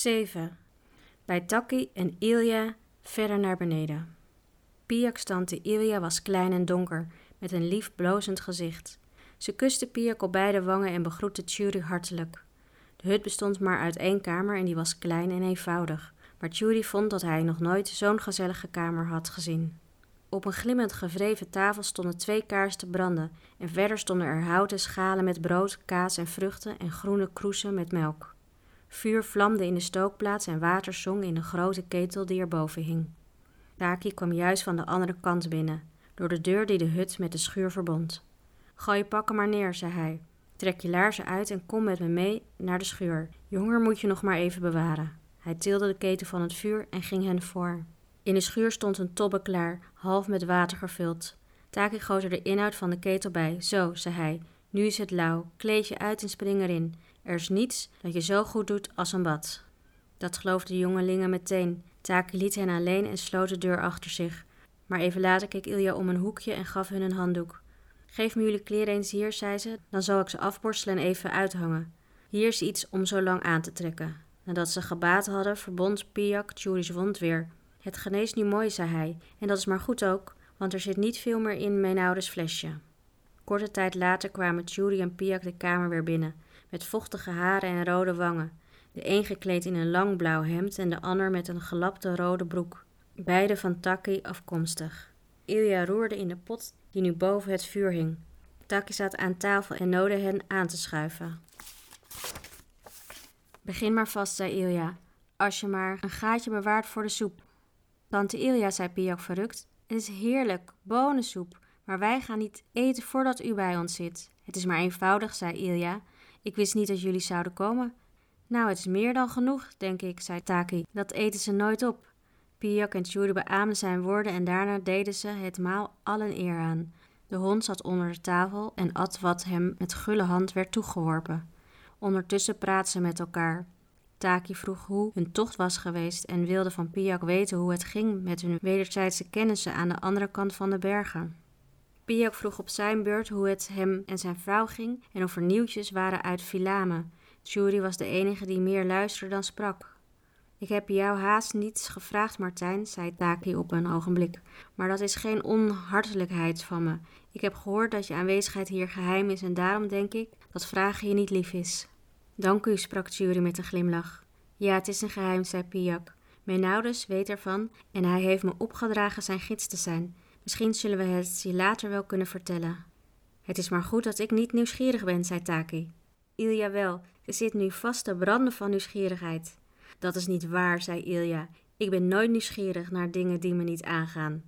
7. Bij Taki en Ilja verder naar beneden. Piak's tante Ilja was klein en donker, met een lief blozend gezicht. Ze kuste Piak op beide wangen en begroette Tjuri hartelijk. De hut bestond maar uit één kamer en die was klein en eenvoudig, maar Tjuri vond dat hij nog nooit zo'n gezellige kamer had gezien. Op een glimmend gevreven tafel stonden twee kaarsen te branden en verder stonden er houten schalen met brood, kaas en vruchten en groene kroesen met melk. Vuur vlamde in de stookplaats en water zong in een grote ketel die erboven hing. Taki kwam juist van de andere kant binnen, door de deur die de hut met de schuur verbond. Gooi je pakken maar neer, zei hij. Trek je laarzen uit en kom met me mee naar de schuur. Je honger moet je nog maar even bewaren. Hij tilde de keten van het vuur en ging hen voor. In de schuur stond een tobbe klaar, half met water gevuld. Taki goot er de inhoud van de ketel bij. Zo, zei hij, nu is het lauw. Kleed je uit en spring erin. Er is niets dat je zo goed doet als een bad. Dat geloofden de jongelingen meteen. Taki liet hen alleen en sloot de deur achter zich. Maar even later keek Ilja om een hoekje en gaf hun een handdoek. Geef me jullie kleren eens hier, zei ze, dan zal ik ze afborstelen en even uithangen. Hier is iets om zo lang aan te trekken. Nadat ze gebaat hadden, verbond Piak Tjuri's wond weer. Het geneest nu mooi, zei hij, en dat is maar goed ook, want er zit niet veel meer in mijn ouders flesje. Korte tijd later kwamen Tjuri en Piak de kamer weer binnen, met vochtige haren en rode wangen. De een gekleed in een lang blauw hemd en de ander met een gelapte rode broek. Beide van Taki afkomstig. Ilja roerde in de pot die nu boven het vuur hing. Taki zat aan tafel en noodde hen aan te schuiven. Begin maar vast, zei Ilja, als je maar een gaatje bewaart voor de soep. Tante Ilja, zei Piak verrukt, het is heerlijk, bonensoep, maar wij gaan niet eten voordat u bij ons zit. Het is maar eenvoudig, zei Ilja. Ik wist niet dat jullie zouden komen. Nou, het is meer dan genoeg, denk ik, zei Taki. Dat eten ze nooit op. Piak en Tjuri beaamden zijn woorden en daarna deden ze het maal allen eer aan. De hond zat onder de tafel en at wat hem met gulle hand werd toegeworpen. Ondertussen praten ze met elkaar. Taki vroeg hoe hun tocht was geweest en wilde van Piak weten hoe het ging met hun wederzijdse kennissen aan de andere kant van de bergen. Piak vroeg op zijn beurt hoe het hem en zijn vrouw ging en of er nieuwtjes waren uit Filame. Tjuri was de enige die meer luisterde dan sprak. Ik heb jou haast niets gevraagd, Martijn, zei Taki op een ogenblik. Maar dat is geen onhartelijkheid van me. Ik heb gehoord dat je aanwezigheid hier geheim is en daarom denk ik dat vragen je niet lief is. Dank u, sprak Tjuri met een glimlach. Ja, het is een geheim, zei Piak. Mijn ouders weet ervan en hij heeft me opgedragen zijn gids te zijn. Misschien zullen we het je later wel kunnen vertellen. Het is maar goed dat ik niet nieuwsgierig ben, zei Taki. Ilja wel, ze zit nu vast te branden van nieuwsgierigheid. Dat is niet waar, zei Ilja. Ik ben nooit nieuwsgierig naar dingen die me niet aangaan.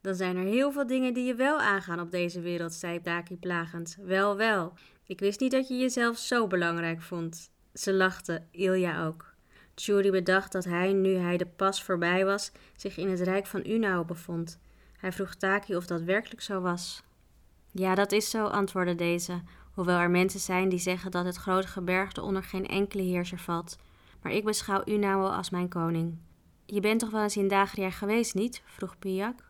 Dan zijn er heel veel dingen die je wel aangaan op deze wereld, zei Taki plagend. Wel, wel. Ik wist niet dat je jezelf zo belangrijk vond. Ze lachte, Ilja ook. Tjuri bedacht dat hij, nu hij de pas voorbij was, zich in het rijk van Unau bevond. Hij vroeg Taki of dat werkelijk zo was. Ja, dat is zo, antwoordde deze, hoewel er mensen zijn die zeggen dat het grote gebergte onder geen enkele heerser valt maar ik beschouw u wel als mijn koning. Je bent toch wel eens in Dagria geweest, niet? vroeg Piak.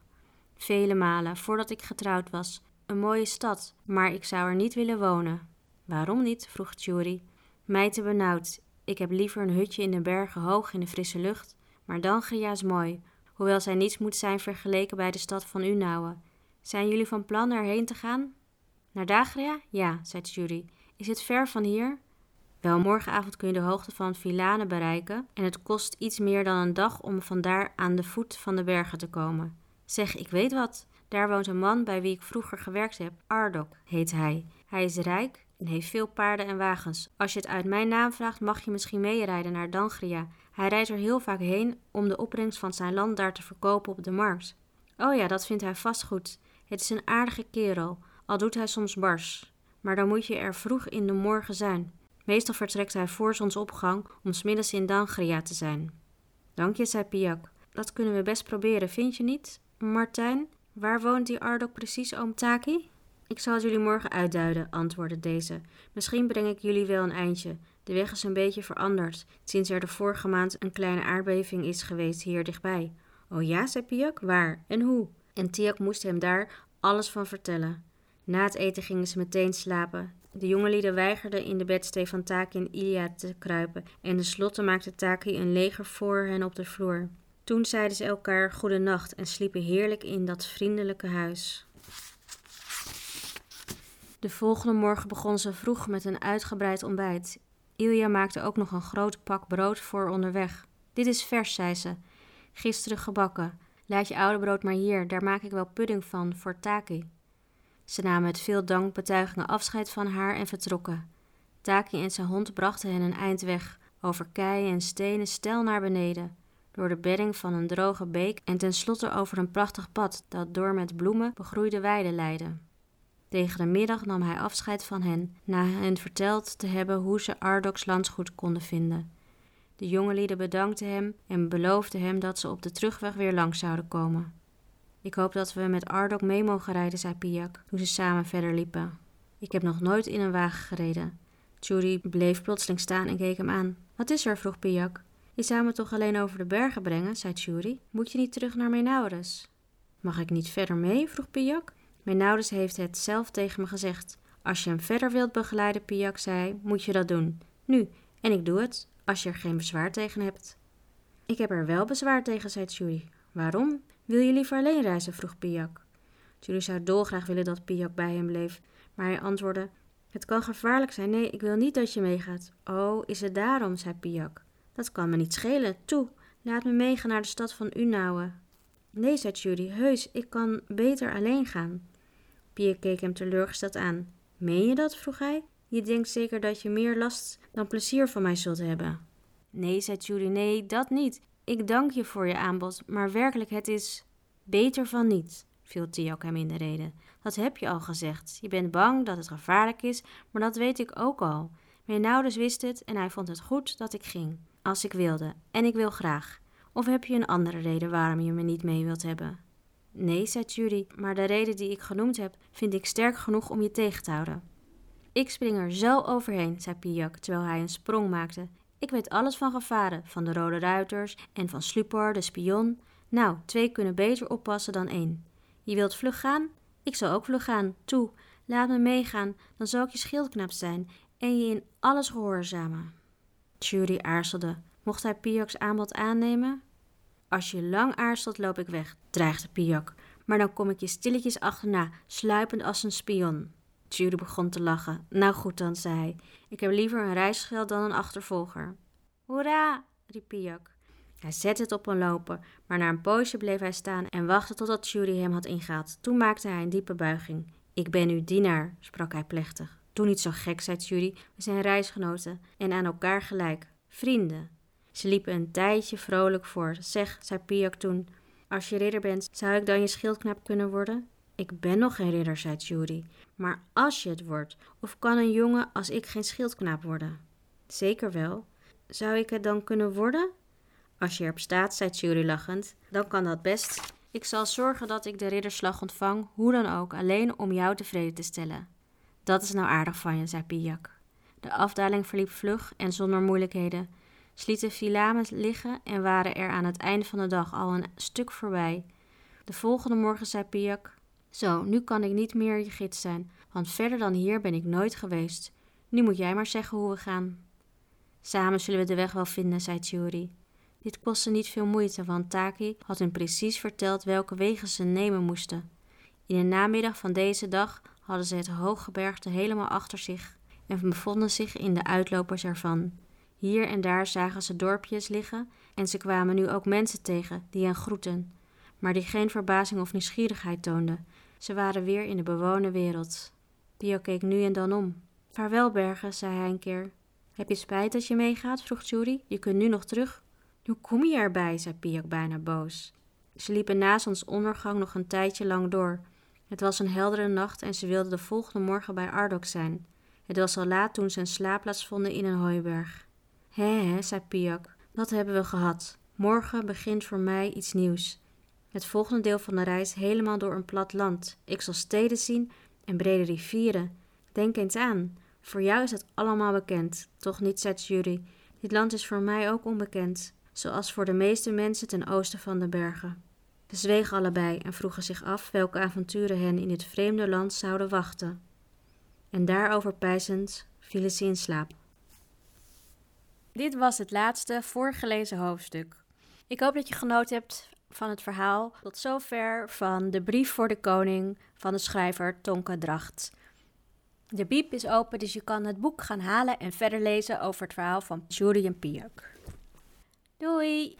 Vele malen, voordat ik getrouwd was. Een mooie stad, maar ik zou er niet willen wonen. Waarom niet? vroeg Tjuri. Mij te benauwd. Ik heb liever een hutje in de bergen hoog in de frisse lucht. Maar Dangria is mooi, hoewel zij niets moet zijn vergeleken bij de stad van Unauwe. Zijn jullie van plan erheen te gaan? Naar Dagria? Ja, zei Tjuri. Is het ver van hier? Wel, morgenavond kun je de hoogte van Vilane bereiken en het kost iets meer dan een dag om vandaar aan de voet van de bergen te komen. Zeg, ik weet wat. Daar woont een man bij wie ik vroeger gewerkt heb. Ardok heet hij. Hij is rijk en heeft veel paarden en wagens. Als je het uit mijn naam vraagt, mag je misschien meerijden naar Dangria. Hij rijdt er heel vaak heen om de opbrengst van zijn land daar te verkopen op de markt. Oh ja, dat vindt hij vast goed. Het is een aardige kerel, al doet hij soms bars. Maar dan moet je er vroeg in de morgen zijn. Meestal vertrekt hij voor zonsopgang om smiddags in Dangria te zijn. Dank je, zei Piak. Dat kunnen we best proberen, vind je niet? Martijn, waar woont die Ardok precies, oom Taki? Ik zal het jullie morgen uitduiden, antwoordde deze. Misschien breng ik jullie wel een eindje. De weg is een beetje veranderd, sinds er de vorige maand een kleine aardbeving is geweest hier dichtbij. Oh ja, zei Piak, waar en hoe? En Tiak moest hem daar alles van vertellen. Na het eten gingen ze meteen slapen. De jonge weigerden in de bedstee van Taki en Ilia te kruipen en tenslotte maakte Taki een leger voor hen op de vloer. Toen zeiden ze elkaar goedenacht en sliepen heerlijk in dat vriendelijke huis. De volgende morgen begon ze vroeg met een uitgebreid ontbijt. Ilja maakte ook nog een groot pak brood voor onderweg. Dit is vers, zei ze. Gisteren gebakken. Laat je oude brood maar hier, daar maak ik wel pudding van voor Taki. Ze namen met veel dankbetuigingen afscheid van haar en vertrokken. Taki en zijn hond brachten hen een eind weg, over keien en stenen stel naar beneden, door de bedding van een droge beek en tenslotte over een prachtig pad dat door met bloemen begroeide weiden leidde. Tegen de middag nam hij afscheid van hen, na hen verteld te hebben hoe ze Ardoks landsgoed konden vinden. De jonge bedankten hem en beloofden hem dat ze op de terugweg weer langs zouden komen. Ik hoop dat we met Ardok mee mogen rijden, zei Piak, toen ze samen verder liepen. Ik heb nog nooit in een wagen gereden. Churi bleef plotseling staan en keek hem aan. Wat is er? vroeg Piak. Je zou me toch alleen over de bergen brengen, zei Churi. Moet je niet terug naar Menaures? Mag ik niet verder mee? vroeg Piak. Menaures heeft het zelf tegen me gezegd. Als je hem verder wilt begeleiden, Piak zei, moet je dat doen. Nu, en ik doe het, als je er geen bezwaar tegen hebt. Ik heb er wel bezwaar tegen, zei Churi. Waarom? Wil je liever alleen reizen? vroeg Piak. Julie zou dolgraag willen dat Piak bij hem bleef, maar hij antwoordde: Het kan gevaarlijk zijn. Nee, ik wil niet dat je meegaat. Oh, is het daarom? zei Piak. Dat kan me niet schelen. Toe, laat me meegaan naar de stad van Unauwe. Nee, zei Judy, heus, ik kan beter alleen gaan. Piak keek hem teleurgesteld aan. Meen je dat? vroeg hij. Je denkt zeker dat je meer last dan plezier van mij zult hebben. Nee, zei Judy, nee, dat niet. Ik dank je voor je aanbod, maar werkelijk, het is beter van niet, viel Tiak hem in de reden. Dat heb je al gezegd. Je bent bang dat het gevaarlijk is, maar dat weet ik ook al. Ouders wist het en hij vond het goed dat ik ging, als ik wilde, en ik wil graag. Of heb je een andere reden waarom je me niet mee wilt hebben? Nee, zei Judy, maar de reden die ik genoemd heb, vind ik sterk genoeg om je tegen te houden. Ik spring er zo overheen, zei Piak, terwijl hij een sprong maakte ik weet alles van gevaren, van de Rode Ruiters en van Slupor, de spion. Nou, twee kunnen beter oppassen dan één. Je wilt vlug gaan? Ik zal ook vlug gaan. Toe, laat me meegaan, dan zal ik je schildknap zijn en je in alles gehoorzamen. Judy aarzelde. Mocht hij Piak's aanbod aannemen? Als je lang aarzelt, loop ik weg, dreigde Piak. Maar dan kom ik je stilletjes achterna, sluipend als een spion. Judy begon te lachen. Nou goed dan, zei hij. Ik heb liever een reisgeld dan een achtervolger. Hoera, riep Piak. Hij zette het op een lopen, maar na een poosje bleef hij staan en wachtte totdat Judy hem had ingehaald. Toen maakte hij een diepe buiging. Ik ben uw dienaar, sprak hij plechtig. Doe niet zo gek, zei Judy. We zijn reisgenoten en aan elkaar gelijk. Vrienden. Ze liepen een tijdje vrolijk voort. Zeg, zei Piak toen, als je ridder bent, zou ik dan je schildknap kunnen worden? Ik ben nog geen ridder, zei Judy. Maar als je het wordt, of kan een jongen als ik geen schildknaap worden? Zeker wel. Zou ik het dan kunnen worden? Als je erop staat, zei Judy lachend, dan kan dat best. Ik zal zorgen dat ik de ridderslag ontvang, hoe dan ook, alleen om jou tevreden te stellen. Dat is nou aardig van je, zei Piak. De afdaling verliep vlug en zonder moeilijkheden. Slieten filamen liggen en waren er aan het einde van de dag al een stuk voorbij. De volgende morgen zei Piak: zo, nu kan ik niet meer je gids zijn, want verder dan hier ben ik nooit geweest. Nu moet jij maar zeggen hoe we gaan. Samen zullen we de weg wel vinden, zei Tjuri. Dit kostte niet veel moeite, want Taki had hem precies verteld welke wegen ze nemen moesten. In de namiddag van deze dag hadden ze het hooggebergte helemaal achter zich en bevonden zich in de uitlopers ervan. Hier en daar zagen ze dorpjes liggen en ze kwamen nu ook mensen tegen die hen groeten, maar die geen verbazing of nieuwsgierigheid toonden, ze waren weer in de bewoonde wereld. Pio keek nu en dan om. Vaarwel, Bergen, zei hij een keer. Heb je spijt dat je meegaat? vroeg Judy. Je kunt nu nog terug. Hoe kom je erbij? zei Piak bijna boos. Ze liepen na ondergang nog een tijdje lang door. Het was een heldere nacht en ze wilden de volgende morgen bij Ardok zijn. Het was al laat toen ze een slaapplaats vonden in een hooiberg. Hé, hé, zei Piak, dat hebben we gehad. Morgen begint voor mij iets nieuws. Het volgende deel van de reis helemaal door een plat land. Ik zal steden zien en brede rivieren. Denk eens aan. Voor jou is het allemaal bekend. Toch niet, zegt Jury. Dit land is voor mij ook onbekend, zoals voor de meeste mensen ten oosten van de bergen. Ze zwegen allebei en vroegen zich af welke avonturen hen in dit vreemde land zouden wachten. En daarover pijzend vielen ze in slaap. Dit was het laatste voorgelezen hoofdstuk. Ik hoop dat je genoten hebt van het verhaal. Tot zover van de brief voor de koning van de schrijver Tonke Dracht. De biep is open, dus je kan het boek gaan halen en verder lezen over het verhaal van Julian Piak. Doei!